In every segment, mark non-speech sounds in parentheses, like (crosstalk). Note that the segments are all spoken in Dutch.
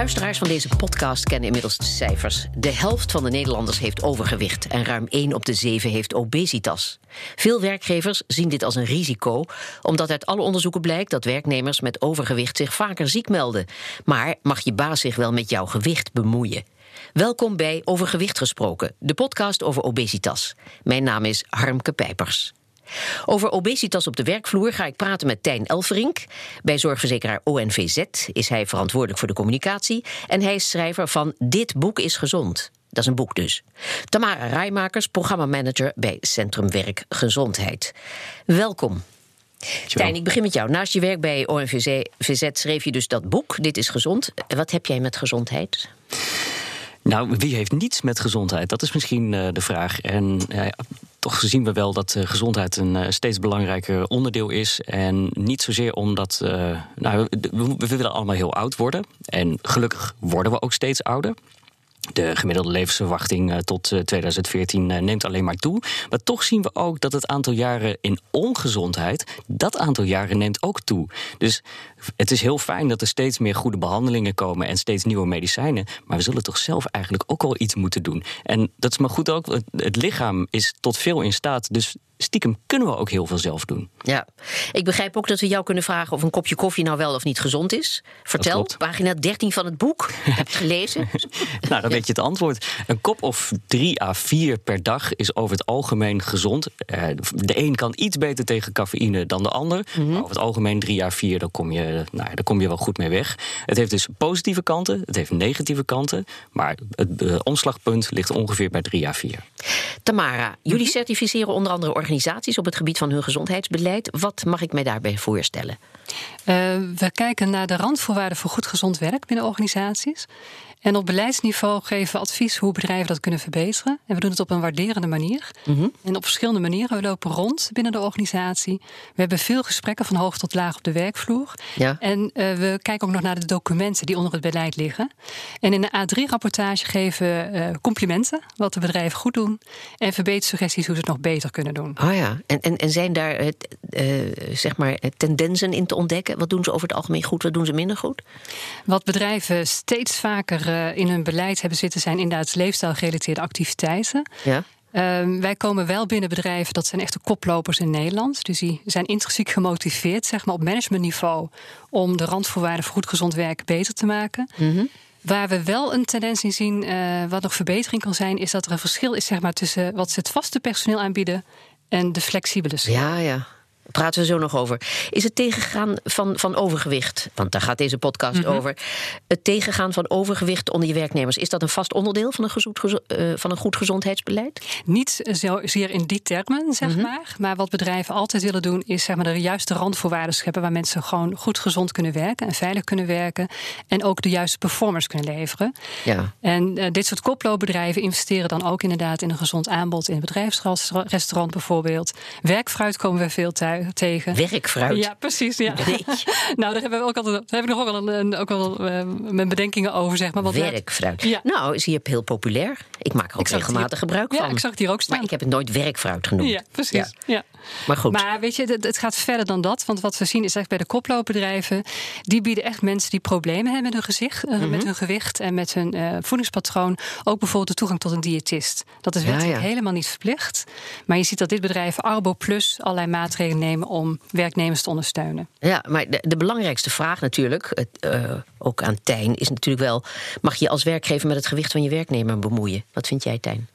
Luisteraars van deze podcast kennen inmiddels de cijfers. De helft van de Nederlanders heeft overgewicht en ruim 1 op de 7 heeft obesitas. Veel werkgevers zien dit als een risico, omdat uit alle onderzoeken blijkt dat werknemers met overgewicht zich vaker ziek melden. Maar mag je baas zich wel met jouw gewicht bemoeien? Welkom bij Overgewicht gesproken, de podcast over obesitas. Mijn naam is Harmke Pijpers. Over obesitas op de werkvloer ga ik praten met Tijn Elverink. Bij zorgverzekeraar ONVZ is hij verantwoordelijk voor de communicatie. En hij is schrijver van Dit boek is gezond. Dat is een boek dus. Tamara Rijmakers, programmamanager bij Centrum Werk Gezondheid. Welkom. Tijn, ik begin met jou. Naast je werk bij ONVZ schreef je dus dat boek, Dit is gezond. Wat heb jij met gezondheid? Nou, wie heeft niets met gezondheid? Dat is misschien uh, de vraag. En uh, toch zien we wel dat uh, gezondheid een steeds belangrijker onderdeel is. En niet zozeer omdat. nou, we, we willen allemaal heel oud worden. En gelukkig worden we ook steeds ouder. De gemiddelde levensverwachting tot 2014 neemt alleen maar toe. Maar toch zien we ook dat het aantal jaren in ongezondheid, dat aantal jaren neemt ook toe. Dus het is heel fijn dat er steeds meer goede behandelingen komen en steeds nieuwe medicijnen. Maar we zullen toch zelf eigenlijk ook wel iets moeten doen. En dat is maar goed ook. Het lichaam is tot veel in staat. Dus stiekem kunnen we ook heel veel zelf doen. Ja, ik begrijp ook dat we jou kunnen vragen of een kopje koffie nou wel of niet gezond is. Vertel, pagina 13 van het boek. (laughs) Heb je gelezen? (laughs) nou, dan weet je het antwoord. Een kop of 3 à 4 per dag is over het algemeen gezond. Eh, de een kan iets beter tegen cafeïne dan de ander. Mhm. Maar over het algemeen 3 à 4, dan kom je eh, nou, daar kom je wel goed mee weg. Het heeft dus positieve kanten, het heeft negatieve kanten. Maar het uh, omslagpunt ligt ongeveer bij 3 à 4. Tamara, jullie mhm. certificeren onder andere organisaties op het gebied van hun gezondheidsbeleid. Wat mag ik mij daarbij voorstellen? Uh, we kijken naar de randvoorwaarden voor goed gezond werk binnen organisaties. En op beleidsniveau geven we advies hoe bedrijven dat kunnen verbeteren. En we doen het op een waarderende manier. Mhm. En op verschillende manieren. We lopen rond binnen de organisatie. We hebben veel gesprekken van hoog tot laag op de werkvloer. Ja. En uh, we kijken ook nog naar de documenten die onder het beleid liggen. En in de A3-rapportage geven we uh, complimenten, wat de bedrijven goed doen. En verbetersuggesties hoe ze het nog beter kunnen doen. Oh ja, en, en, en zijn daar uh, zeg maar tendensen in te ontdekken? Wat doen ze over het algemeen goed, wat doen ze minder goed? Wat bedrijven steeds vaker uh, in hun beleid hebben zitten, zijn inderdaad leefstijlgerelateerde activiteiten. Ja. Uh, wij komen wel binnen bedrijven, dat zijn echte koplopers in Nederland. Dus die zijn intrinsiek gemotiveerd, zeg maar op managementniveau, om de randvoorwaarden voor goed gezond werk beter te maken. Mm -hmm. Waar we wel een tendens in zien, uh, wat nog verbetering kan zijn, is dat er een verschil is zeg maar, tussen wat ze het vaste personeel aanbieden en de flexibele. Ja, ja praten we zo nog over. Is het tegengaan van, van overgewicht, want daar gaat deze podcast mhm. over. Het tegengaan van overgewicht onder je werknemers, is dat een vast onderdeel van een, uh, van een goed gezondheidsbeleid? Niet zozeer in die termen, zeg mhm. maar. Maar wat bedrijven altijd willen doen, is zeg maar, de juiste randvoorwaarden scheppen waar mensen gewoon goed gezond kunnen werken en veilig kunnen werken. En ook de juiste performance kunnen leveren. Ja. En uh, dit soort koploopbedrijven investeren dan ook inderdaad in een gezond aanbod in het bedrijfsrestaurant bijvoorbeeld. Werkfruit komen we veel thuis tegen. Werkfruit? Ja, precies. Ja. (laughs) nou, daar hebben we ook altijd, daar heb ik nog wel, een, ook wel uh, mijn bedenkingen over, zeg maar. Wat werkfruit. Ja. Nou, is hier heel populair. Ik maak er ook regelmatig gebruik van. Ja, ik zag het hier ook staan. Maar ik heb het nooit werkfruit genoemd. Ja, precies. Ja. Maar goed. Maar weet je, het, het, gaat verder dan dat. Want wat we zien is echt bij de koploopbedrijven... die bieden echt mensen die problemen hebben met hun, gezicht, uh, met mhm. hun gewicht... en met hun uh, voedingspatroon ook bijvoorbeeld de toegang tot een diëtist. Dat is wettelijk ja, helemaal niet verplicht. Maar je ziet dat dit bedrijf Arbo Plus allerlei maatregelen nemen... om werknemers te ondersteunen. Ja, maar de, de belangrijkste vraag natuurlijk, het, uh, ook aan Tijn... is natuurlijk wel, mag je als werkgever met het gewicht van je werknemer bemoeien? Wat vind jij, Tijn?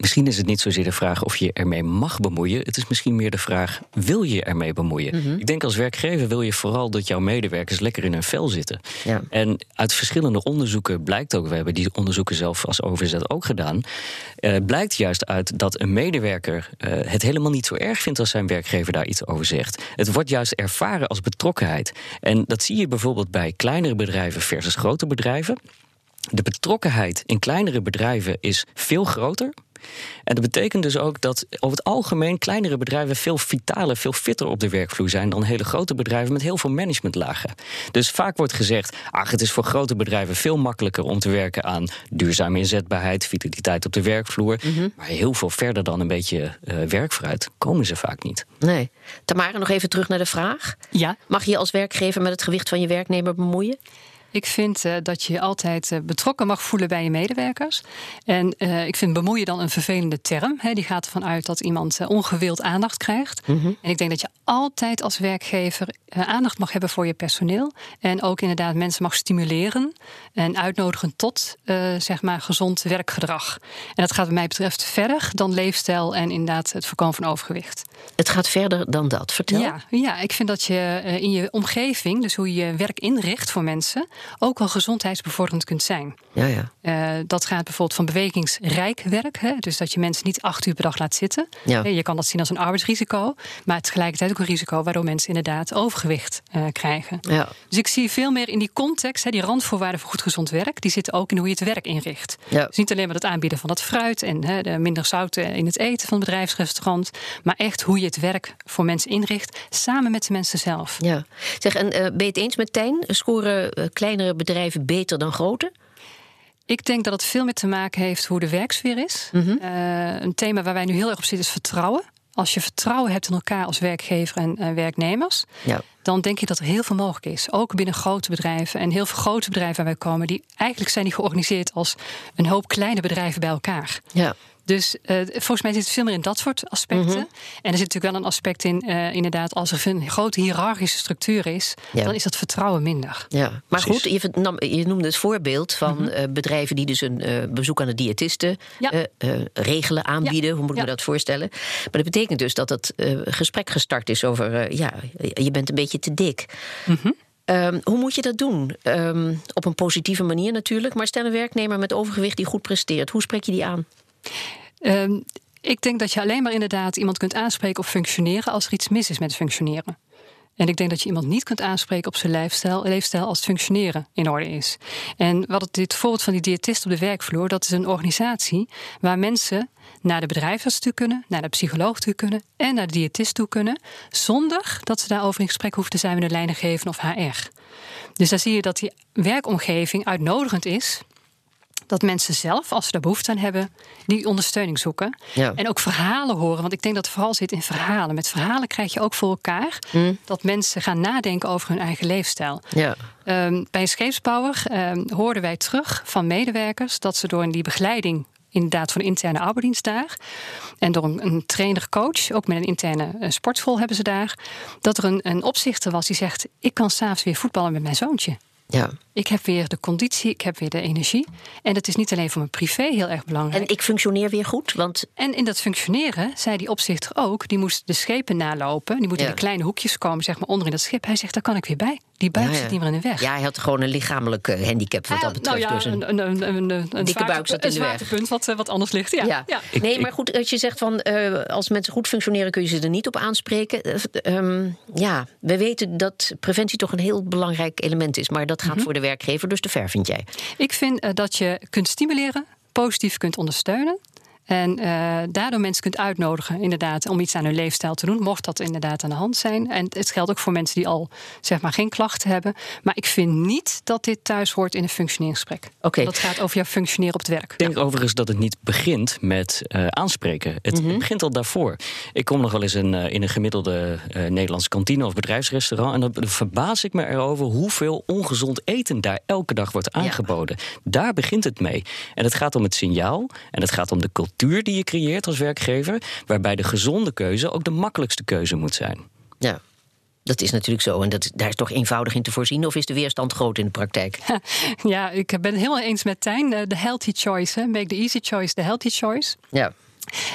Misschien is het niet zozeer de vraag of je ermee mag bemoeien. Het is misschien meer de vraag: wil je ermee bemoeien? Mhm. Ik denk als werkgever wil je vooral dat jouw medewerkers lekker in hun vel zitten. Ja. En uit verschillende onderzoeken blijkt ook, we hebben die onderzoeken zelf als overzet ook gedaan. Uh, blijkt juist uit dat een medewerker uh, het helemaal niet zo erg vindt als zijn werkgever daar iets over zegt. Het wordt juist ervaren als betrokkenheid. En dat zie je bijvoorbeeld bij kleinere bedrijven versus grote bedrijven. De betrokkenheid in kleinere bedrijven is veel groter. En dat betekent dus ook dat over het algemeen kleinere bedrijven veel vitaler, veel fitter op de werkvloer zijn dan hele grote bedrijven met heel veel managementlagen. Dus vaak wordt gezegd: ach, het is voor grote bedrijven veel makkelijker om te werken aan duurzame inzetbaarheid, vitaliteit op de werkvloer. Mhm. Maar heel veel verder dan een beetje uh, werkvooruit komen ze vaak niet. Nee. Tamara, nog even terug naar de vraag. Ja. Mag je als werkgever met het gewicht van je werknemer bemoeien? Ik vind uh, dat je altijd uh, betrokken mag voelen bij je medewerkers. En uh, ik vind bemoeien dan een vervelende term. Hè. Die gaat ervan uit dat iemand ongewild aandacht krijgt. Mm -hmm. En ik denk dat je altijd als werkgever aandacht mag hebben voor je personeel. En ook inderdaad mensen mag stimuleren en uitnodigen tot zeg maar gezond werkgedrag. En dat gaat wat mij betreft verder dan leefstijl en inderdaad het voorkomen van overgewicht. Het gaat verder dan dat. Vertel. Ja, ja ik vind dat je in je omgeving, dus hoe je werk inricht voor mensen ook wel gezondheidsbevorderend kunt zijn. Ja, ja. Uh, dat gaat bijvoorbeeld van bewegingsrijk werk. Hè? Dus dat je mensen niet acht uur per dag laat zitten. Ja. Je kan dat zien als een arbeidsrisico. Maar tegelijkertijd ook risico waardoor mensen inderdaad overgewicht uh, krijgen. Ja. Dus ik zie veel meer in die context, hè, die randvoorwaarden voor goed gezond werk, die zitten ook in hoe je het werk inricht. Ja. Dus niet alleen maar het aanbieden van dat fruit en hè, de minder zout in het eten van het bedrijfsrestaurant. Maar echt hoe je het werk voor mensen inricht, samen met de mensen zelf. Ja. Zeg, en uh, ben je het eens met Tijn? Scoren kleinere bedrijven beter dan grote? Ik denk dat het veel meer te maken heeft hoe de werksfeer is. Mm -hmm. uh, een thema waar wij nu heel erg op zitten is vertrouwen. Als je vertrouwen hebt in elkaar als werkgever en werknemers, ja. dan denk ik dat er heel veel mogelijk is. Ook binnen grote bedrijven. En heel veel grote bedrijven waar wij komen, die eigenlijk zijn die georganiseerd als een hoop kleine bedrijven bij elkaar. Ja. Dus uh, volgens mij zit het veel meer in dat soort aspecten. Mm -hmm. En er zit natuurlijk wel een aspect in, uh, inderdaad, als er een grote hiërarchische structuur is, ja. dan is dat vertrouwen minder. Ja, maar Precies. goed, je, je, noemde het voorbeeld van mm -hmm. uh, bedrijven die dus een bezoek aan de diëtiste ja. regelen, aanbieden. Ja. Hoe moet ik me dat voorstellen? Maar dat betekent dus dat het gesprek gestart is over, ja, je bent een beetje te dik. Mm -hmm. Um, hoe moet je dat doen? Um, op een positieve manier natuurlijk. Maar stel een werknemer met overgewicht die goed presteert. Hoe spreek je die aan? Um, ik denk dat je alleen maar inderdaad iemand kunt aanspreken op functioneren als er iets mis is met functioneren. En ik denk dat je iemand niet kunt aanspreken op zijn leefstijl, leefstijl als functioneren in orde is. En wat het dit voorbeeld van die diëtist op de werkvloer, dat is een organisatie waar mensen naar de bedrijfsarts toe kunnen, naar de psycholoog toe kunnen en naar de diëtist toe kunnen, zonder dat ze daarover in gesprek hoeven te zijn met de leidinggever of HR. Dus daar zie je dat die werkomgeving uitnodigend is dat mensen zelf, als ze daar behoefte aan hebben, die ondersteuning zoeken. Ja. En ook verhalen horen. Want ik denk dat het vooral zit in verhalen. Met verhalen krijg je ook voor elkaar mm. dat mensen gaan nadenken over hun eigen leefstijl. Ja. Um, bij een scheepsbouwer um, hoorden wij terug van medewerkers dat ze door die begeleiding inderdaad van de interne arbeidsdienst daar. En door een, een trainer-coach, ook met een interne uh, sportschool hebben ze daar. Dat er een, een opzichter was die zegt: Ik kan s'avonds weer voetballen met mijn zoontje. Ja. Ik heb weer de conditie, ik heb weer de energie. En dat is niet alleen voor mijn privé heel erg belangrijk. En ik functioneer weer goed. Want... En in dat functioneren zei die opzichter ook, die moest de schepen nalopen. Die moet ja. in de kleine hoekjes komen, zeg maar, onder in dat schip. Hij zegt, daar kan ik weer bij. Die buik ja, ja. zit niet meer in de weg. Ja, hij had gewoon een lichamelijk handicap wat dat betreft. Nou dus een, een, een, een, een, dikke zwaarte, buik zat in de weg. punt wat, wat anders ligt. Ja. ja. Nee, maar goed, als je zegt van uh, als mensen goed functioneren, kun je ze er niet op aanspreken. Uh, um, ja, we weten dat preventie toch een heel belangrijk element is. Maar dat gaat mm -hmm. voor de werkgever dus te ver, vind jij? Ik vind uh, dat je kunt stimuleren, positief kunt ondersteunen. En uh, daardoor mensen kunt uitnodigen, inderdaad, om iets aan hun leefstijl te doen, mocht dat inderdaad aan de hand zijn. En het geldt ook voor mensen die al zeg maar geen klachten hebben. Maar ik vind niet dat dit thuis hoort in een functioneringsgesprek. Okay. Dat gaat over jouw functioneren op het werk. Ik denk ja. overigens dat het niet begint met uh, aanspreken. Het, mm -hmm. het, begint al daarvoor. Ik kom nog wel eens in, uh, in een gemiddelde Nederlandse kantine of bedrijfsrestaurant. En dan verbaas ik me erover hoeveel ongezond eten daar elke dag wordt aangeboden. Ja. Daar begint het mee. En het gaat om het signaal en het gaat om de cultuur die je creëert als werkgever, waarbij de gezonde keuze ook de makkelijkste keuze moet zijn. Ja. Dat is natuurlijk zo. En dat, daar is toch eenvoudig in te voorzien? Of is de weerstand groot in de praktijk? (laughs) Ja, ik ben het helemaal eens met Tijn. De healthy choice. Hè? Make the easy choice, the healthy choice. Ja.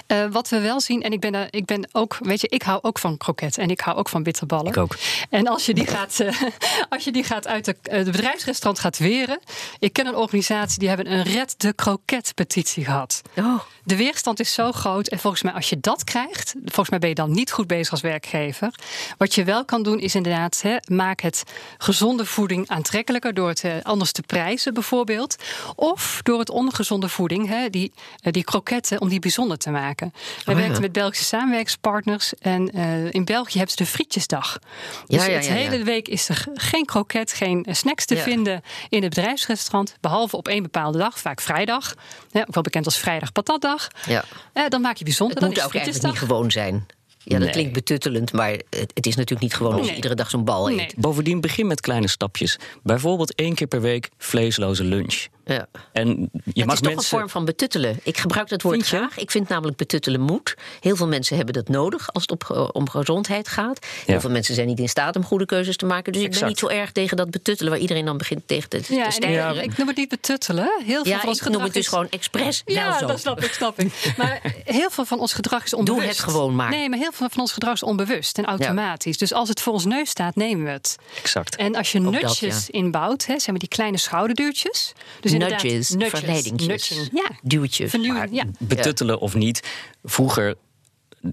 Uh, wat we wel zien, en ik ben, uh, ik ben ook, weet je, ik hou ook van kroket en ik hou ook van bitterballen. Ik ook. En als je die gaat, uh, (laughs) als je die gaat uit de, de bedrijfsrestaurant gaat weren. Ik ken een organisatie die hebben een Red de Kroket petitie gehad. Oh. De weerstand is zo groot. En volgens mij, als je dat krijgt, volgens mij ben je dan niet goed bezig als werkgever. Wat je wel kan doen, is inderdaad, hè, maak het gezonde voeding aantrekkelijker door het anders te prijzen, bijvoorbeeld. Of door het ongezonde voeding, hè, die, die kroketten, om die bijzonder te maken. We oh, werken ja. met Belgische samenwerkspartners. En uh, in België hebben ze de frietjesdag. Dus ja, ja, het hele week is er geen kroket, geen snacks te vinden in het bedrijfsrestaurant. Behalve op één bepaalde dag, vaak vrijdag. Ja, ook wel bekend als vrijdag patatdag. Ja. Uh, dan maak je bijzonder. Het moet ook eigenlijk niet gewoon zijn. Ja, dat klinkt betuttelend, maar het, is natuurlijk niet gewoon als je iedere dag zo'n bal eet. Bovendien begin met kleine stapjes. Bijvoorbeeld één keer per week vleesloze lunch. Ja. En je het mag is mensen... toch een vorm van betuttelen. Ik gebruik dat woord graag. Ik vind namelijk betuttelen moet. Heel veel mensen hebben dat nodig als het op, om gezondheid gaat. Heel veel mensen zijn niet in staat om goede keuzes te maken. Dus ik ben niet zo erg tegen dat betuttelen... waar iedereen dan begint tegen te, ja, te Ja, ik noem het niet betuttelen. Heel veel ja, van ons ik noem het dus gewoon expres. Ja, dat snap ik, snap ik. Maar heel veel van ons gedrag is onbewust. Doe het gewoon maar. Nee, maar heel veel van ons gedrag is onbewust en automatisch. Dus als het voor ons neus staat, nemen we het. Exact. En als je nutjes inbouwt, hè, zeg maar die kleine schouderdeurtjes. Dus inderdaad, nutjes verleidingjes. Ja. Duwtjes. Vernieuwen, ja. Betuttelen of niet. Vroeger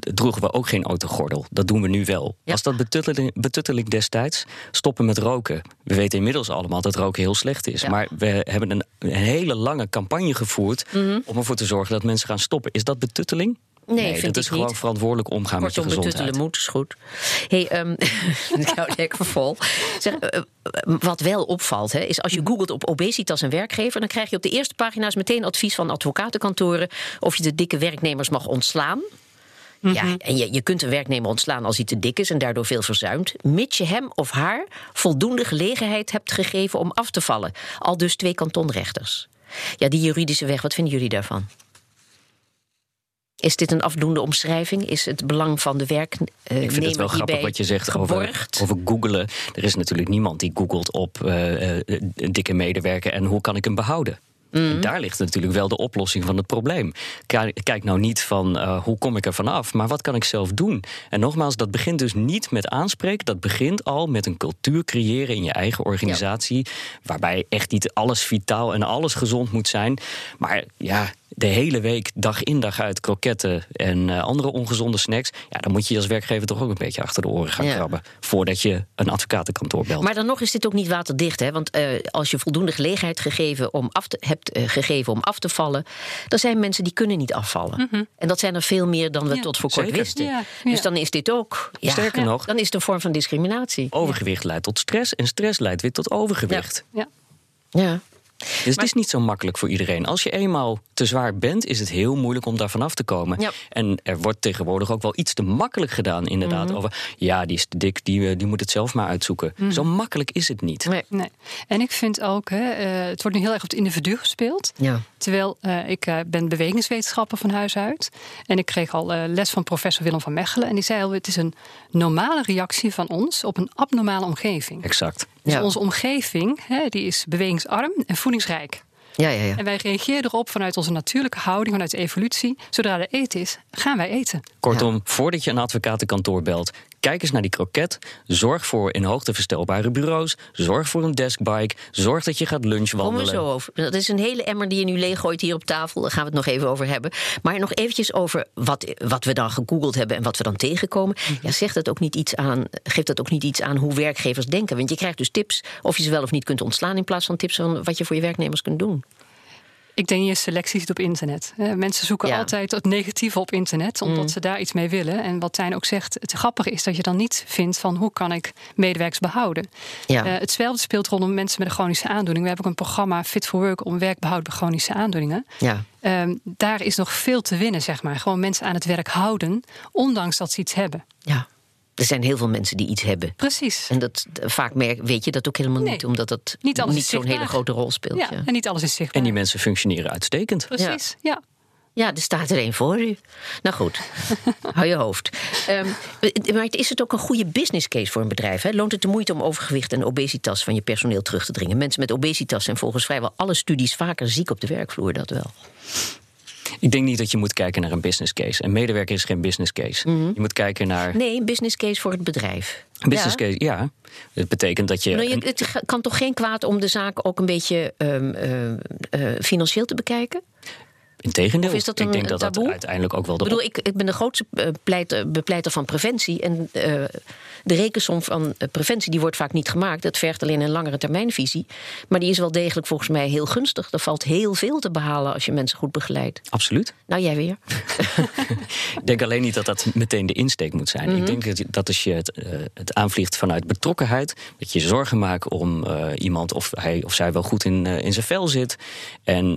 droegen we ook geen autogordel. Dat doen we nu wel. Ja. Als dat betutteling, betutteling destijds, stoppen met roken. We weten inmiddels allemaal dat roken heel slecht is. Maar we hebben een, een, hele lange campagne gevoerd... Mhm. om ervoor te zorgen dat mensen gaan stoppen. Is dat betutteling? Nee, nee dat is gewoon verantwoordelijk omgaan met je gezondheid. moet, is goed. hey, um, (laughs) ik hou lekker vol. Zeg, uh, wat wel opvalt, hè, is als je googelt op obesitas en werkgever... dan krijg je op de eerste pagina's meteen advies van advocatenkantoren... of je de dikke werknemers mag ontslaan. Ja, mhm. en je, je kunt een werknemer ontslaan als hij te dik is en daardoor veel verzuimt, mits je hem of haar voldoende gelegenheid hebt gegeven om af te vallen. Al dus twee kantonrechters. Ja, die juridische weg, wat vinden jullie daarvan? Is dit een afdoende omschrijving? Is het belang van de werknemer Ik vind het wel grappig wat je zegt over, over googelen. Er is natuurlijk niemand die googelt op uh, een dikke medewerker en hoe kan ik hem behouden. Mm. Daar ligt natuurlijk wel de oplossing van het probleem. Kijk nou niet van uh, hoe kom ik er vanaf, maar wat kan ik zelf doen? En nogmaals, dat begint dus niet met aanspreken. Dat begint al met een cultuur creëren in je eigen organisatie. Waarbij echt niet alles vitaal en alles gezond moet zijn. Maar ja, de hele week, dag in dag uit, kroketten en uh, andere ongezonde snacks. Ja, dan moet je als werkgever toch ook een beetje achter de oren gaan krabben. Voordat je een advocatenkantoor belt. Maar dan nog is dit ook niet waterdicht. Hè? Want uh, als je voldoende gelegenheid gegeven om af te, hebt uh, gegeven om af te vallen. dan zijn mensen die kunnen niet afvallen. Mm -hmm. En dat zijn er veel meer dan we ja, tot voor kort zeker. wisten. Ja, dus dan is dit ook. Sterker nog, dan is het een vorm van discriminatie. Overgewicht leidt tot stress. En stress leidt weer tot overgewicht. ja. ja. Dus het is niet zo makkelijk voor iedereen. Als je eenmaal te zwaar bent, is het heel moeilijk om daar vanaf te komen. Ja. En er wordt tegenwoordig ook wel iets te makkelijk gedaan, inderdaad. Mm Over ja, die is te dik, die, eh, die moet het zelf maar uitzoeken. Mm Zo makkelijk is het niet. Nee. nee. En ik vind ook, hè, uh, het wordt nu heel erg op het individu gespeeld. Ja. Terwijl uh, ik ben bewegingswetenschapper van huis uit. En ik kreeg al les van professor Willem van Mechelen. En die zei al, het is een normale reactie van ons op een abnormale omgeving. Exact. Dus onze omgeving hè, die is bewegingsarm en voedingsrijk. Ja, ja, ja. En wij reageren erop vanuit onze natuurlijke houding, vanuit de evolutie. Zodra er eten is, gaan wij eten. Kortom, voordat je een advocatenkantoor belt, Kijk eens naar die kroket. Zorg voor in hoogte verstelbare bureaus. Zorg voor een deskbike. Zorg dat je gaat lunchwandelen. Kom er zo over. Dat is een hele emmer die je nu leeggooit hier op tafel. Daar gaan we het nog even over hebben. Maar nog eventjes over wat, wat we dan gegoogeld hebben en wat we dan tegenkomen. Ja, zegt dat ook niet iets aan, geeft dat ook niet iets aan hoe werkgevers denken? Want je krijgt dus tips of je ze wel of niet kunt ontslaan... in plaats van tips van wat je voor je werknemers kunt doen. Ik denk je selectie zit op internet. Mensen zoeken altijd het negatieve op internet, omdat mm. ze daar iets mee willen. En wat Tijn ook zegt, het grappige is dat je dan niet vindt van hoe kan ik medewerkers behouden. Ja. Uh, hetzelfde speelt rondom mensen met een chronische aandoening. We hebben ook een programma Fit for Work om werkbehoud bij chronische aandoeningen. Ja. Um, daar is nog veel te winnen, zeg maar. Gewoon mensen aan het werk houden, ondanks dat ze iets hebben. Ja. Er zijn heel veel mensen die iets hebben. Precies. En dat, vaak merk, weet je dat ook helemaal niet, omdat dat niet, niet zo'n hele grote rol speelt. Ja, en niet alles is zichtbaar. En die mensen functioneren uitstekend. Precies, ja. ja. er staat er één voor u. Nou goed, (laughs) hou je hoofd. Um, maar is het ook een goede business case voor een bedrijf? Hè? Loont het de moeite om overgewicht en obesitas van je personeel terug te dringen? Mensen met obesitas zijn volgens vrijwel alle studies vaker ziek op de werkvloer, dat wel. Ik denk niet dat je moet kijken naar een business case. Een medewerker is geen business case. Mhm. Je moet kijken naar. Nee, een business case voor het bedrijf. Een business case, ja. Het betekent dat je. Nou, je het kan toch geen kwaad om de zaak ook een beetje um, uh, uh, financieel te bekijken? Integendeel, of is dat een, ik denk dat taboe? dat uiteindelijk ook wel de. Ik bedoel, ik, ik ben de grootste pleiter, bepleiter van preventie. En uh, de rekensom van preventie die wordt vaak niet gemaakt. Dat vergt alleen een langere termijnvisie. Maar die is wel degelijk volgens mij heel gunstig. Er valt heel veel te behalen als je mensen goed begeleidt. Absoluut. Nou, jij weer. (laughs) ik denk alleen niet dat dat meteen de insteek moet zijn. Mm -hmm. Ik denk dat, dat als je het, uh, het aanvliegt vanuit betrokkenheid, dat je zorgen maakt om uh, iemand of hij of zij wel goed in, uh, in zijn vel zit. En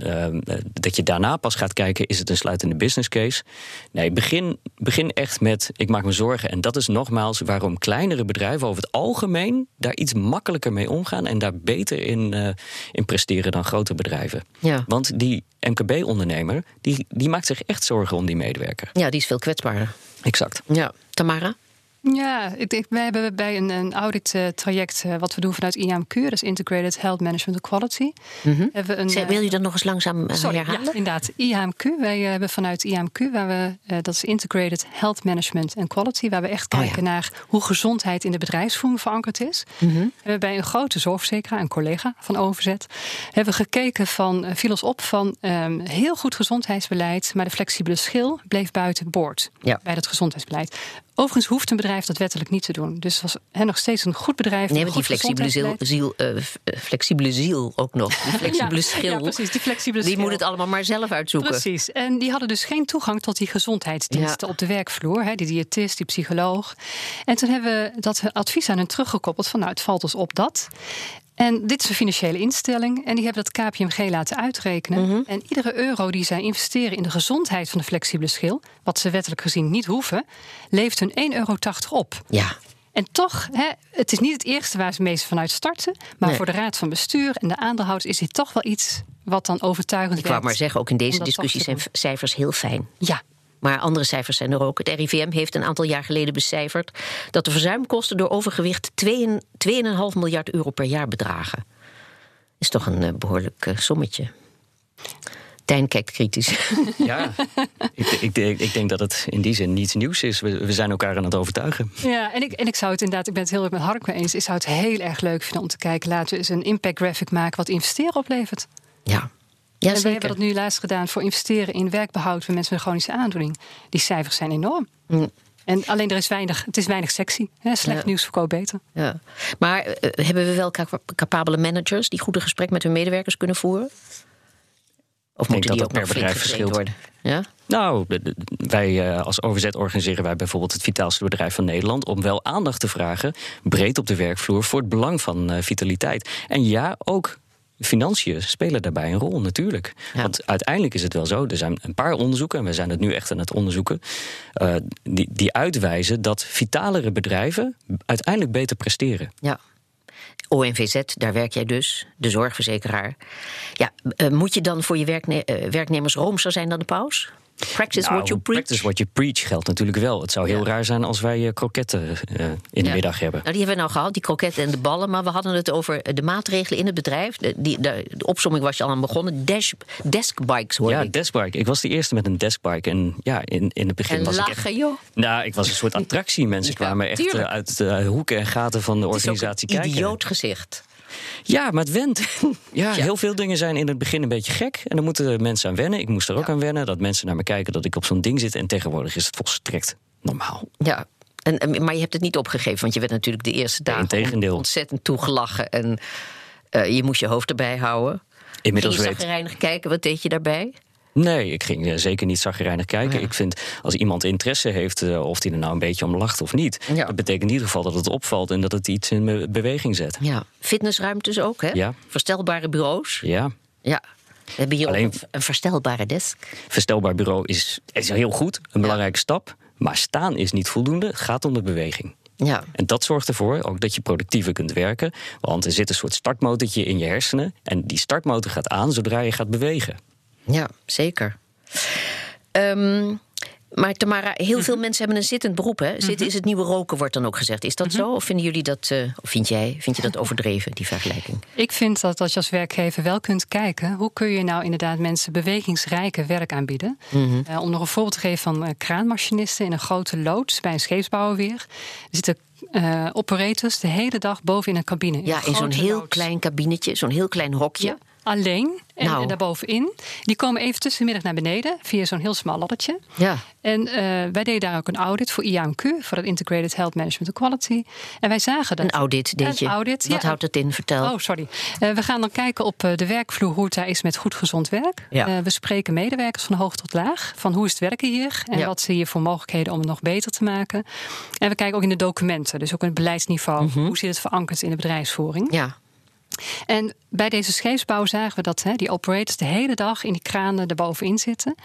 dat je daarna pas gaat kijken, is het een sluitende business case? Nee, begin, begin echt met, ik maak me zorgen. En dat is nogmaals waarom kleinere bedrijven over het algemeen daar iets makkelijker mee omgaan en daar beter in, uh, in presteren dan grote bedrijven. Ja. Want die MKB-ondernemer, die, die maakt zich echt zorgen om die medewerker. Ja, die is veel kwetsbaarder. Exact. Ja. Tamara? Ja, ik, wij hebben bij een, een audit-traject uh, wat we doen vanuit IAMQ, dat is Integrated Health Management and Quality. Mm -hmm. hebben een, Zeg, wil je dat nog eens langzaam sorry, herhalen? Ja, inderdaad, IAMQ. Wij hebben vanuit IAMQ, waar we, dat is Integrated Health Management and Quality, waar we echt kijken oh, ja. naar hoe gezondheid in de bedrijfsvoering verankerd is. Mm -hmm. We hebben bij een grote zorgverzekeraar, een collega van Overzet, hebben we gekeken van, viel ons op van um, heel goed gezondheidsbeleid, maar de flexibele schil bleef buiten boord ja. bij dat gezondheidsbeleid. Overigens hoeft een bedrijf dat wettelijk niet te doen. Dus het was he, nog steeds een goed bedrijf. Nee, maar die flexibele ziel, ziel uh, flexibele ziel ook nog. Die (laughs) flexibele ja, schil. Ja, precies, die flexibele Die moet het allemaal maar zelf uitzoeken. Precies. En die hadden dus geen toegang tot die gezondheidsdiensten ja. op de werkvloer. Hè, die diëtist, die psycholoog. En toen hebben we dat advies aan hen teruggekoppeld van nou, het valt ons op dat. En dit is een financiële instelling en die hebben dat KPMG laten uitrekenen. Mm -hmm. En iedere euro die zij investeren in de gezondheid van de flexibele schil, wat ze wettelijk gezien niet hoeven, levert hun 1,80 euro op. Ja. En toch, hè, het is niet het eerste waar ze meest vanuit starten. Maar nee. voor de raad van bestuur en de aandeelhouders is dit toch wel iets wat dan overtuigend is. Ik wou maar zeggen, ook in deze discussie zijn cijfers heel fijn. Ja, maar andere cijfers zijn er ook. Het RIVM heeft een aantal jaar geleden becijferd dat de verzuimkosten door overgewicht 2,5 miljard euro per jaar bedragen. Is toch een uh, behoorlijk uh, sommetje. Tijn kijkt kritisch. (laughs) Ja, ik, ik, ik, denk dat het in die zin niets nieuws is. We, we, zijn elkaar aan het overtuigen. Ja, en ik, en ik zou het inderdaad, ik ben het heel erg met Hark mee eens. Ik zou het heel erg leuk vinden om te kijken. Laten we eens een impact graphic maken wat investeren oplevert. Ja, ja, en we hebben dat nu laatst gedaan voor investeren in werkbehoud voor mensen met chronische aandoening. Die cijfers zijn enorm. Mm. En alleen er is weinig, het is weinig sexy. Hè? Slecht ja. nieuws verkoopt beter. Ja. Maar uh, hebben we wel capabele managers die goed een gesprek met hun medewerkers kunnen voeren? Of moeten die dat ook per bedrijf verschilt worden? Ja? Nou, wij uh, als overzet organiseren wij bijvoorbeeld het vitaalste bedrijf van Nederland om wel aandacht te vragen, breed op de werkvloer, voor het belang van uh, vitaliteit. En ja, ook Financiën spelen daarbij een rol, natuurlijk. Ja. Want uiteindelijk is het wel zo, er zijn een paar onderzoeken, en we zijn het nu echt aan het onderzoeken, uh, die, die uitwijzen dat vitalere bedrijven uiteindelijk beter presteren. Ja. ONVZ, daar werk jij dus, de zorgverzekeraar. Ja, uh, moet je dan voor je werkne uh, werknemers roomser zijn dan de paus? Practice nou, what you preach. Practice what you preach geldt natuurlijk wel. Het zou heel ja. raar zijn als wij uh, kroketten uh, in de ja. middag hebben. Nou, die hebben we nou gehad, die kroketten en de ballen. Maar we hadden het over de maatregelen in het bedrijf. De, die, de, de opsomming was je al aan begonnen. Dash, deskbikes hoor ja, ik. deskbike. Ik was de eerste met een deskbike. En ja, in, in het begin en was lachen, ik echt... joh. Nou, ik was een soort (laughs) attractie. Mensen ja, kwamen echt uh, uit de hoeken en gaten van de organisatie kijken. idioot gezicht. Ja, maar het went. (laughs) Ja, ja, heel veel dingen zijn in het begin een beetje gek. En dan moeten mensen aan wennen. Ik moest er ook ja. aan wennen. Dat mensen naar me kijken dat ik op zo'n ding zit. En tegenwoordig is het volstrekt normaal. Ja, en, maar je hebt het niet opgegeven. Want je werd natuurlijk de eerste dagen ontzettend toegelachen. En uh, je moest je hoofd erbij houden. Inmiddels Ging je weet... kijken, wat deed je daarbij? Nee, ik ging uh, zeker niet zagrijnig kijken. Ja. Ik vind als iemand interesse heeft, uh, of hij er nou een beetje om lacht of niet, ja. dat betekent in ieder geval dat het opvalt en dat het iets in beweging zet. Ja, fitnessruimtes ook, hè? Ja. Verstelbare bureaus. Ja. Ja. We hebben hier Alleen, ook een, een verstelbare desk. Verstelbaar bureau is, is heel goed, een belangrijke stap. Maar staan is niet voldoende. Het gaat om de beweging. Ja. En dat zorgt ervoor ook dat je productiever kunt werken. Want er zit een soort startmotortje in je hersenen. En die startmotor gaat aan zodra je gaat bewegen. Ja, zeker. Um, maar Tamara, heel veel mensen hebben een zittend beroep. Hè? Zitten mm-hmm. is het nieuwe roken, wordt dan ook gezegd. Is dat mm-hmm. zo? Of vinden jullie dat, uh, of vind jij, vind je dat overdreven, die vergelijking? Ik vind dat als je als werkgever wel kunt kijken, hoe kun je nou inderdaad mensen bewegingsrijke werk aanbieden? Uh, om nog een voorbeeld te geven van uh, kraanmachinisten in een grote loods bij een scheepsbouwer weer. Er zitten operators de hele dag boven in een cabine. In ja, in zo'n heel loods. klein kabinetje, zo'n heel klein hokje. Ja alleen en, nou. en daarbovenin. Die komen even tussenmiddag naar beneden via zo'n heel smal laddertje. Ja. En uh, wij deden daar ook een audit voor IAMQ, voor het Integrated Health Management and Quality. En wij zagen dat. Een audit, deed je? Een audit, Wat ja. houdt het in? Vertel. Oh, sorry. Uh, we gaan dan kijken op uh, de werkvloer hoe het daar is met goed gezond werk. Ja. we spreken medewerkers van hoog tot laag. Van hoe is het werken hier? En ja. wat zie je voor mogelijkheden om het nog beter te maken? En we kijken ook in de documenten, dus ook in het beleidsniveau. Mm -hmm. Hoe zit het verankerd in de bedrijfsvoering? Ja. En bij deze scheepsbouw zagen we dat hè, die operators de hele dag in die kranen erbovenin zitten.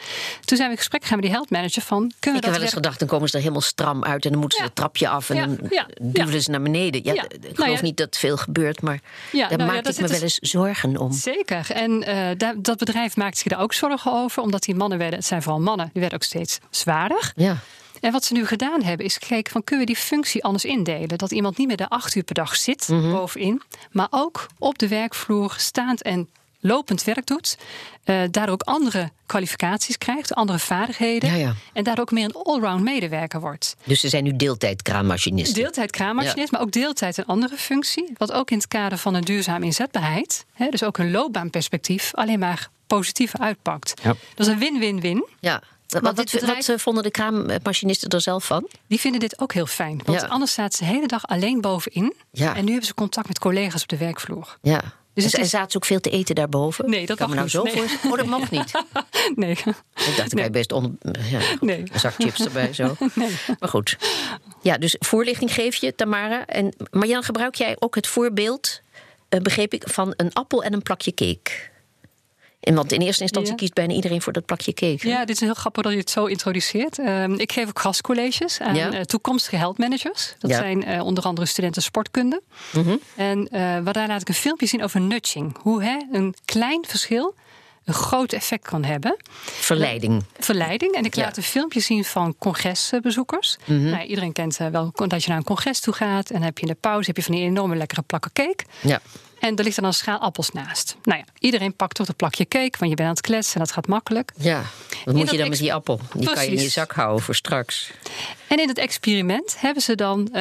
Toen zijn we in gesprek gegaan met die health manager van... Kunnen we ik heb wel eens gedacht, dan komen ze er helemaal stram uit... en dan moeten ze het trapje af en dan duwen ze naar beneden. Ja, Ik geloof nou niet dat veel gebeurt, maar daar nou maak ik me wel eens zorgen om. Zeker. En uh, dat bedrijf maakt zich daar ook zorgen over... omdat die mannen werden, het zijn vooral mannen, die werden ook steeds zwaarder. Ja. En wat ze nu gedaan hebben, is gekeken van kunnen we die functie anders indelen? Dat iemand niet meer de acht uur per dag zit mhm. bovenin, maar ook op de werkvloer staand en lopend werk doet. Uh, daardoor ook andere kwalificaties krijgt, andere vaardigheden. Ja, ja. En daardoor ook meer een allround medewerker wordt. Dus ze zijn nu deeltijd kraanmachinisten? Deeltijd kraanmachinist, maar ook deeltijd een andere functie. Wat ook in het kader van een duurzame inzetbaarheid, hè, dus ook een loopbaanperspectief, alleen maar positief uitpakt. Dat is een win-win-win. Ja. Wat, wat, eh, vonden de kraammachinisten er zelf van? Die vinden dit ook heel fijn. Want anders staat ze de hele dag alleen bovenin. Ja. En nu hebben ze contact met collega's op de werkvloer. Ja. Dus en, zaten ze ook veel te eten daarboven? Nee, dat kan me nou zo voor. Oh, dat mag niet. (laughs) nee. Ik dacht, ik best onder, ja, nee. een zak chips erbij zo. (laughs) Nee. Maar goed. Ja, dus voorlichting geef je, Tamara. En Marjan, gebruik jij ook het voorbeeld, uh, begreep ik, van een appel en een plakje cake? En want in eerste instantie kiest bijna iedereen voor dat plakje cake. Ja, dit is heel grappig dat je het zo introduceert. Ehm, ik geef ook gastcolleges aan ja. uh, toekomstige health managers. Dat zijn uh, onder andere studenten sportkunde. Mm En uh, waar laat ik een filmpje zien over nudging. Hoe hè, een klein verschil een groot effect kan hebben. Verleiding. Verleiding. En ik laat een filmpje zien van congresbezoekers. Mm nou, iedereen kent wel dat je naar een congres toe gaat. En heb je in de pauze heb je van die enorme lekkere plakken cake. Ja. En er ligt dan een schaal appels naast. Nou ja, iedereen pakt toch een plakje cake, want je bent aan het kletsen en dat gaat makkelijk. Ja, wat moet je dan met die appel? Die kan je in je zak houden voor straks. En in het experiment hebben ze dan uh,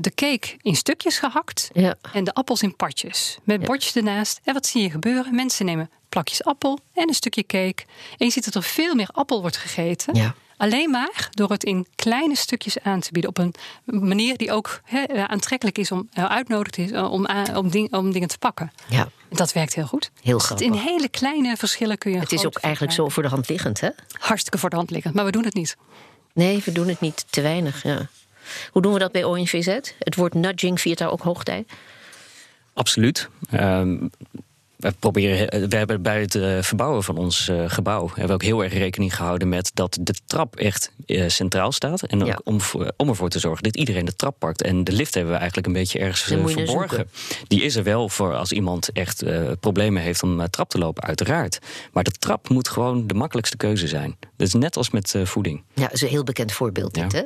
de cake in stukjes gehakt ja. en de appels in partjes. Met ja. bordjes ernaast. En wat zie je gebeuren? Mensen nemen plakjes appel en een stukje cake. En je ziet dat er veel meer appel wordt gegeten. Ja. Alleen maar door het in kleine stukjes aan te bieden. Op een manier die ook he, aantrekkelijk is om uh, uitnodigd is uh, om, om, ding, om, dingen te pakken. Ja. Dat werkt heel goed. Heel dus grappig. In hele kleine verschillen kun je. Het is ook eigenlijk zo voor de hand liggend, hè? Hartstikke voor de hand liggend, maar we doen het niet. Nee, we doen het niet. Te weinig, ja. Hoe doen we dat bij ONVZ? Het woord nudging viert daar ook hoogtij? Absoluut. Um, we, proberen, eh, we hebben bij het uh, verbouwen van ons uh, gebouw hebben we ook heel erg rekening gehouden met dat de trap echt centraal staat. En ook ja. om, om ervoor te zorgen dat iedereen de trap pakt. En de lift hebben we eigenlijk een beetje ergens verborgen. Die is er wel voor als iemand echt problemen heeft om trap te lopen, uiteraard. Maar de trap moet gewoon de makkelijkste keuze zijn. Dat is net als met voeding. Ja, dat is een heel bekend voorbeeld dit, ja. hè?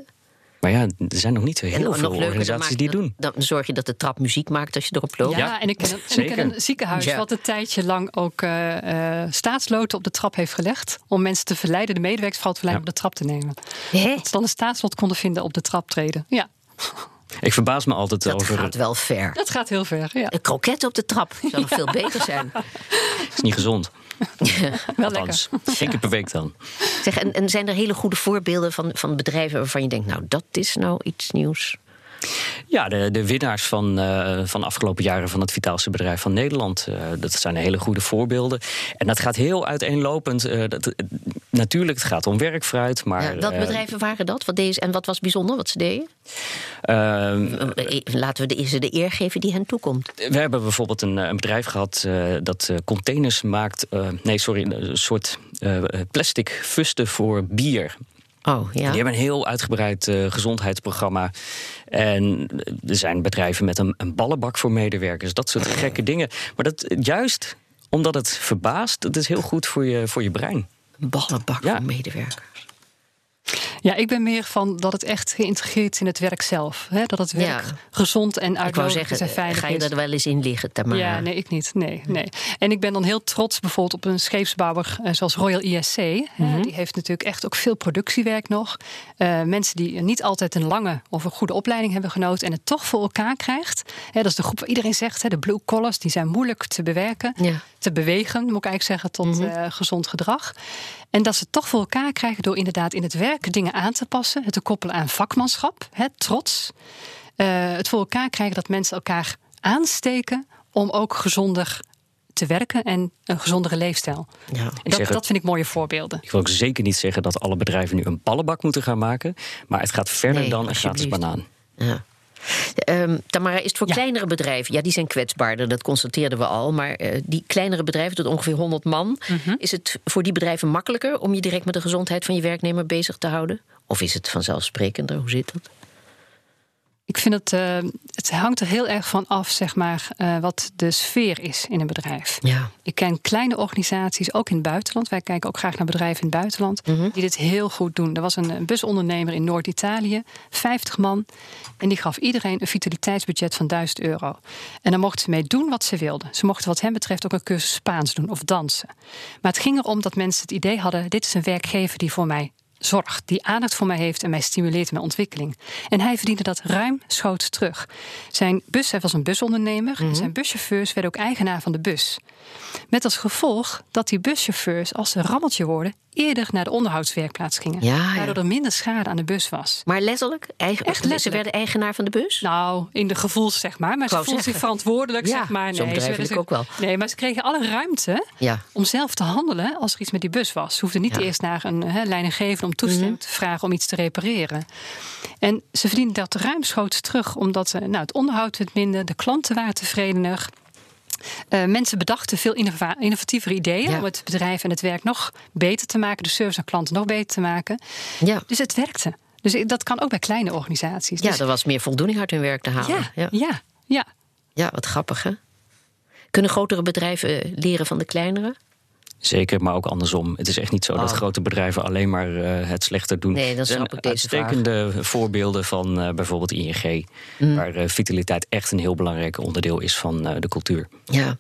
Maar ja, er zijn nog niet heel en veel organisaties die dan, doen. Dan zorg je dat de trap muziek maakt als je erop loopt. Ja, ja en, ik ken, en ik ken een ziekenhuis Ja. wat een tijdje lang ook uh, uh, staatsloten op de trap heeft gelegd. Om mensen te verleiden, de medewerkers vooral te verleiden op de trap te nemen. Hè? Dat ze dan een staatslot konden vinden op de trap treden. Ja. Ik verbaas me altijd Dat over. gaat wel ver. Dat gaat heel ver, ja. Een kroket op de trap (laughs) zou nog veel beter zijn. is niet gezond. (laughs) Wel Althans, (laughs) één keer per week dan. Zeg, en, en zijn er hele goede voorbeelden van, van bedrijven waarvan je denkt, nou, dat is nou iets nieuws? Ja, de, de winnaars van, uh, van de afgelopen jaren van het vitaalste bedrijf van Nederland. Uh, dat zijn hele goede voorbeelden. En dat gaat heel uiteenlopend. Uh, dat, natuurlijk, het gaat om werkvrijheid. Maar, ja, welke bedrijven waren dat? Wat deze, en wat was bijzonder wat ze deden? Ehm, Laten we de, ze de eer geven die hen toekomt. We hebben bijvoorbeeld een, een bedrijf gehad dat containers maakt. nee, sorry, een soort plastic fusten voor bier. Oh, ja. Die hebben een heel uitgebreid uh, gezondheidsprogramma. En er zijn bedrijven met een, een ballenbak voor medewerkers. Dat soort gekke dingen. Maar dat juist omdat het verbaast, dat is heel goed voor je, voor je brein. Een ballenbak Ja. voor medewerkers. Ja, ik ben meer van dat het echt geïntegreerd is in het werk zelf. Hè? Dat het werk Ja. gezond en uitnodigend zeggen, en veilig ga je is. er wel eens in liggen, Tamara? Ja, nee, ik niet. Nee, nee. En ik ben dan heel trots bijvoorbeeld op een scheepsbouwer eh, zoals Royal ISC. Eh, Die heeft natuurlijk echt ook veel productiewerk nog. Eh, mensen die niet altijd een lange of een goede opleiding hebben genoten en het toch voor elkaar krijgt. Hè, dat is de groep waar iedereen zegt, hè, de blue collars, die zijn moeilijk te bewerken, Ja. te bewegen, moet ik eigenlijk zeggen, tot eh, gezond gedrag. En dat ze het toch voor elkaar krijgen door inderdaad in het werk dingen aan te passen, het te koppelen aan vakmanschap, hè, trots. Eh, het voor elkaar krijgen dat mensen elkaar aansteken om ook gezonder te werken en een gezondere leefstijl. Ja. En dat, het- dat vind ik mooie voorbeelden. Ik wil ook zeker niet zeggen dat alle bedrijven nu een ballenbak moeten gaan maken. Maar het gaat verder Nee, dan een gratis banaan. Ja. Um, Tamara, is het voor kleinere bedrijven, ja, die zijn kwetsbaarder, dat constateerden we al. Maar uh, die kleinere bedrijven tot ongeveer 100 man, mhm. is het voor die bedrijven makkelijker om je direct met de gezondheid van je werknemer bezig te houden? Of is het vanzelfsprekender? Hoe zit dat? Ik vind het, uh, het hangt er heel erg van af, zeg maar, uh, wat de sfeer is in een bedrijf. Ja. Ik ken kleine organisaties, ook in het buitenland. Wij kijken ook graag naar bedrijven in het buitenland, mm -hmm. die dit heel goed doen. Er was een busondernemer in Noord-Italië, 50 man, en die gaf iedereen een vitaliteitsbudget van 1000 euro. En dan mochten ze mee doen wat ze wilden. Ze mochten, wat hem betreft, ook een cursus Spaans doen of dansen. Maar het ging erom dat mensen het idee hadden: dit is een werkgever die voor mij zorg, die aandacht voor mij heeft en mij stimuleert in mijn ontwikkeling. En hij verdiende dat ruim schoots terug. Zijn bus, hij was een busondernemer, en mhm. zijn buschauffeurs werden ook eigenaar van de bus. Met als gevolg dat die buschauffeurs, als ze rammeltje worden, eerder naar de onderhoudswerkplaats gingen. Ja, Waardoor er minder schade aan de bus was. Maar letterlijk? Eigen, Echt letterlijk. Ze werden eigenaar van de bus? Nou, in de gevoels zeg maar. Maar ze voelden zich verantwoordelijk, zeg maar. Nee, ze zich, ook wel. Nee, maar ze kregen alle ruimte ja. om zelf te handelen als er iets met die bus was. Ze hoefden niet eerst naar een he, leidinggever om toestemming mhm. te vragen om iets te repareren. En ze verdienden dat ruimschoots terug, omdat nou, het onderhoud werd minder, de klanten waren tevredener. Uh, mensen bedachten veel innovatievere ideeën om het bedrijf en het werk nog beter te maken, de service aan klanten nog beter te maken. Ja. Dus het werkte. Dus dat kan ook bij kleine organisaties. Ja, dus... er was meer voldoening uit hun werk te halen. Ja, ja, ja. Ja, wat grappig hè? Kunnen grotere bedrijven eh, leren van de kleinere? Zeker, maar ook andersom. Het is echt niet zo dat oh. grote bedrijven alleen maar uh, het slechter doen. Nee, dat snap ik deze uitstekende voorbeelden van uh, bijvoorbeeld ING, mm. waar uh, vitaliteit echt een heel belangrijk onderdeel is van de cultuur. Ja.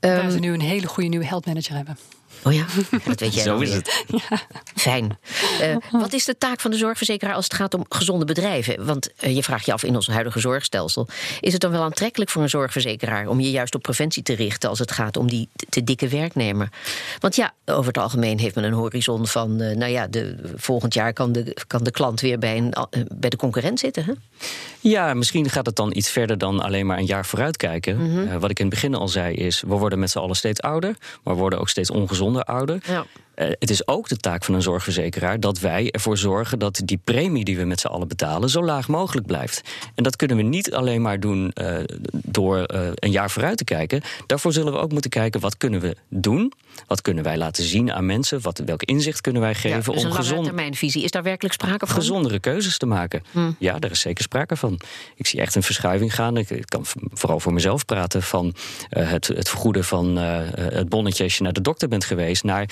Waar um, we nu een hele goede nieuwe health manager hebben. Oh ja, dat weet jij Zo is het. Ja. Fijn. Uh, (laughs) wat is de taak van de zorgverzekeraar als het gaat om gezonde bedrijven? Want uh, je vraagt je af in ons huidige zorgstelsel. Is het dan wel aantrekkelijk voor een zorgverzekeraar om je juist op preventie te richten als het gaat om die te dikke werknemer? Want ja, over het algemeen heeft men een horizon van, uh, nou ja, de, volgend jaar kan de, kan de klant weer bij, een, bij de concurrent zitten. Hè? Ja, misschien gaat het dan iets verder dan alleen maar een jaar vooruitkijken. Mm -hmm. wat ik in het begin al zei is, we worden met z'n allen steeds ouder, maar we worden ook steeds ongezonder ouder. Ja. Uh, het is ook de taak van een zorgverzekeraar dat wij ervoor zorgen dat die premie die we met z'n allen betalen zo laag mogelijk blijft. En dat kunnen we niet alleen maar doen uh, door uh, een jaar vooruit te kijken. Daarvoor zullen we ook moeten kijken wat kunnen we doen. Wat kunnen wij laten zien aan mensen? Wat, welk inzicht kunnen wij geven ja, dus om gezond, termijnvisie. Is daar werkelijk sprake van? Gezondere keuzes te maken. Hm. Ja, daar is zeker sprake van. Ik zie echt een verschuiving gaan. Ik kan vooral voor mezelf praten van het, het vergoeden van het bonnetje als je naar de dokter bent geweest. Naar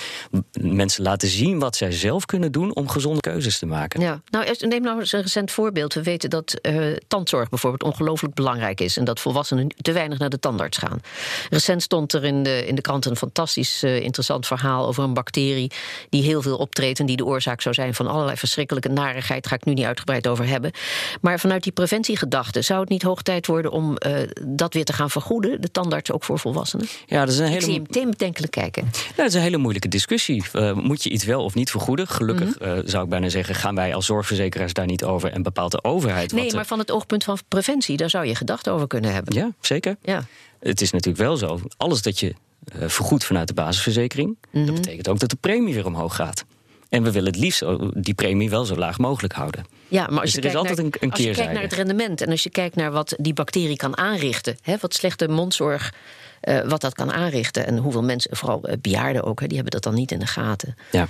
mensen laten zien wat zij zelf kunnen doen om gezonde keuzes te maken. Ja, nou, neem nou eens een recent voorbeeld. We weten dat uh, tandzorg bijvoorbeeld ongelooflijk belangrijk is. En dat volwassenen te weinig naar de tandarts gaan. Recent stond er in de, in de krant een fantastisch uh, interessant verhaal over een bacterie. die heel veel optreedt en die de oorzaak zou zijn van allerlei verschrikkelijke narigheid. Daar ga ik nu niet uitgebreid over hebben. Maar vanuit die preventiegedachte zou het niet hoog tijd worden om uh, dat weer te gaan vergoeden? De tandarts ook voor volwassenen? Ja, dat is een hele. Ik zie hem meteen bedenkelijk kijken. Nou, dat is een hele moeilijke discussie. Uh, moet je iets wel of niet vergoeden? Gelukkig mm -hmm. uh, zou ik bijna zeggen, gaan wij als zorgverzekeraars daar niet over en bepaalt de overheid. Nee, maar van het oogpunt van preventie, daar zou je gedachten over kunnen hebben. Ja, zeker. Ja. Het is natuurlijk wel zo, alles dat je uh, vergoedt vanuit de basisverzekering, mm -hmm. dat betekent ook dat de premie weer omhoog gaat. En we willen het liefst die premie wel zo laag mogelijk houden. Ja, maar als dus je, kijkt, naar, een, een als je kijkt naar het rendement en als je kijkt naar wat die bacterie kan aanrichten, hè, wat slechte mondzorg uh, wat dat kan aanrichten. En hoeveel mensen, vooral uh, bejaarden ook, hè, die hebben dat dan niet in de gaten. Ja.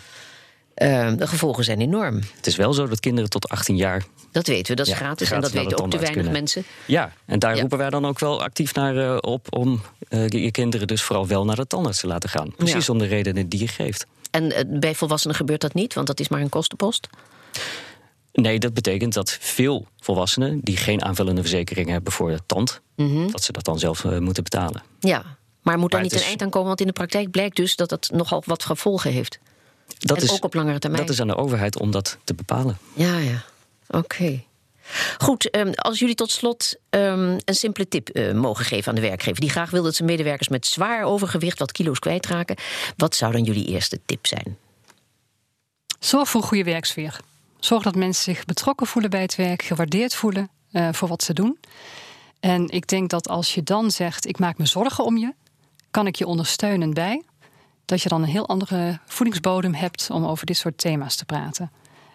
Uh, de gevolgen zijn enorm. Het is wel zo dat kinderen tot 18 jaar. Dat weten we, dat is ja, gratis, gratis. En dat weten ook te weinig kunnen. mensen. Ja, en daar ja. roepen wij dan ook wel actief naar op om je kinderen dus vooral wel naar de tandarts te laten gaan. Precies ja. om de redenen die je geeft. En bij volwassenen gebeurt dat niet, want dat is maar een kostenpost? Nee, dat betekent dat veel volwassenen die geen aanvullende verzekering hebben voor de tand, mm -hmm. dat ze dat dan zelf uh, moeten betalen. Ja, maar moet daar niet een eind aan komen? Want in de praktijk blijkt dus dat het nogal wat gevolgen heeft. Dat en is, ook op langere termijn. Dat is aan de overheid om dat te bepalen. Ja, ja. Oké. Goed, um, als jullie tot slot um, een simpele tip uh, mogen geven aan de werkgever... die graag wil dat zijn medewerkers met zwaar overgewicht wat kilo's kwijtraken... wat zou dan jullie eerste tip zijn? Zorg voor een goede werksfeer. Zorg dat mensen zich betrokken voelen bij het werk, gewaardeerd voelen uh, voor wat ze doen. En ik denk dat als je dan zegt: Ik maak me zorgen om je, kan ik je ondersteunen bij, dat je dan een heel andere voedingsbodem hebt om over dit soort thema's te praten.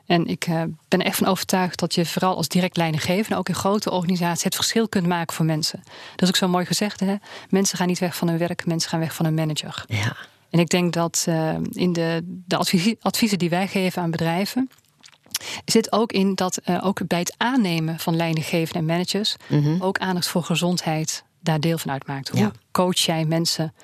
En ik uh, ben echt van overtuigd dat je vooral als direct leidinggevende, ook in grote organisaties, het verschil kunt maken voor mensen. Dat is ook zo mooi gezegd. Hè? Mensen gaan niet weg van hun werk, mensen gaan weg van hun manager. Ja. En ik denk dat uh, in de, de adviezen die wij geven aan bedrijven zit ook in dat uh, ook bij het aannemen van leidinggevenden en managers mm ook aandacht voor gezondheid daar deel van uitmaakt. Hoe coach jij mensen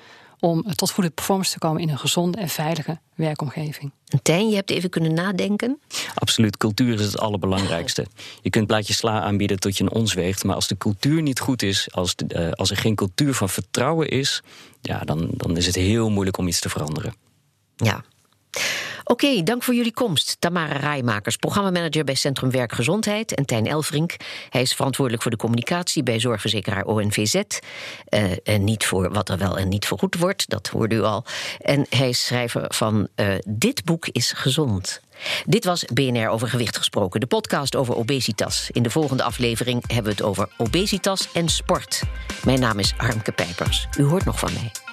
om tot goede performance te komen in een gezonde en veilige werkomgeving. En Tijn, je hebt even kunnen nadenken. Absoluut, cultuur is het allerbelangrijkste. Je kunt plaatje sla aanbieden tot je een ons weegt, maar als de cultuur niet goed is, als, de, uh, als er geen cultuur van vertrouwen is, ja, dan, dan is het heel moeilijk om iets te veranderen. Ja. Oké, dank voor jullie komst. Tamara Rijmakers, programmamanager bij Centrum Werkgezondheid. En Tijn Elfrink, hij is verantwoordelijk voor de communicatie bij zorgverzekeraar ONVZ. Uh, en niet voor wat er wel en niet voor goed wordt, dat hoorde u al. En hij is schrijver van uh, Dit boek is gezond. Dit was BNR over gewicht gesproken, de podcast over obesitas. In de volgende aflevering hebben we het over obesitas en sport. Mijn naam is Harmke Pijpers. U hoort nog van mij.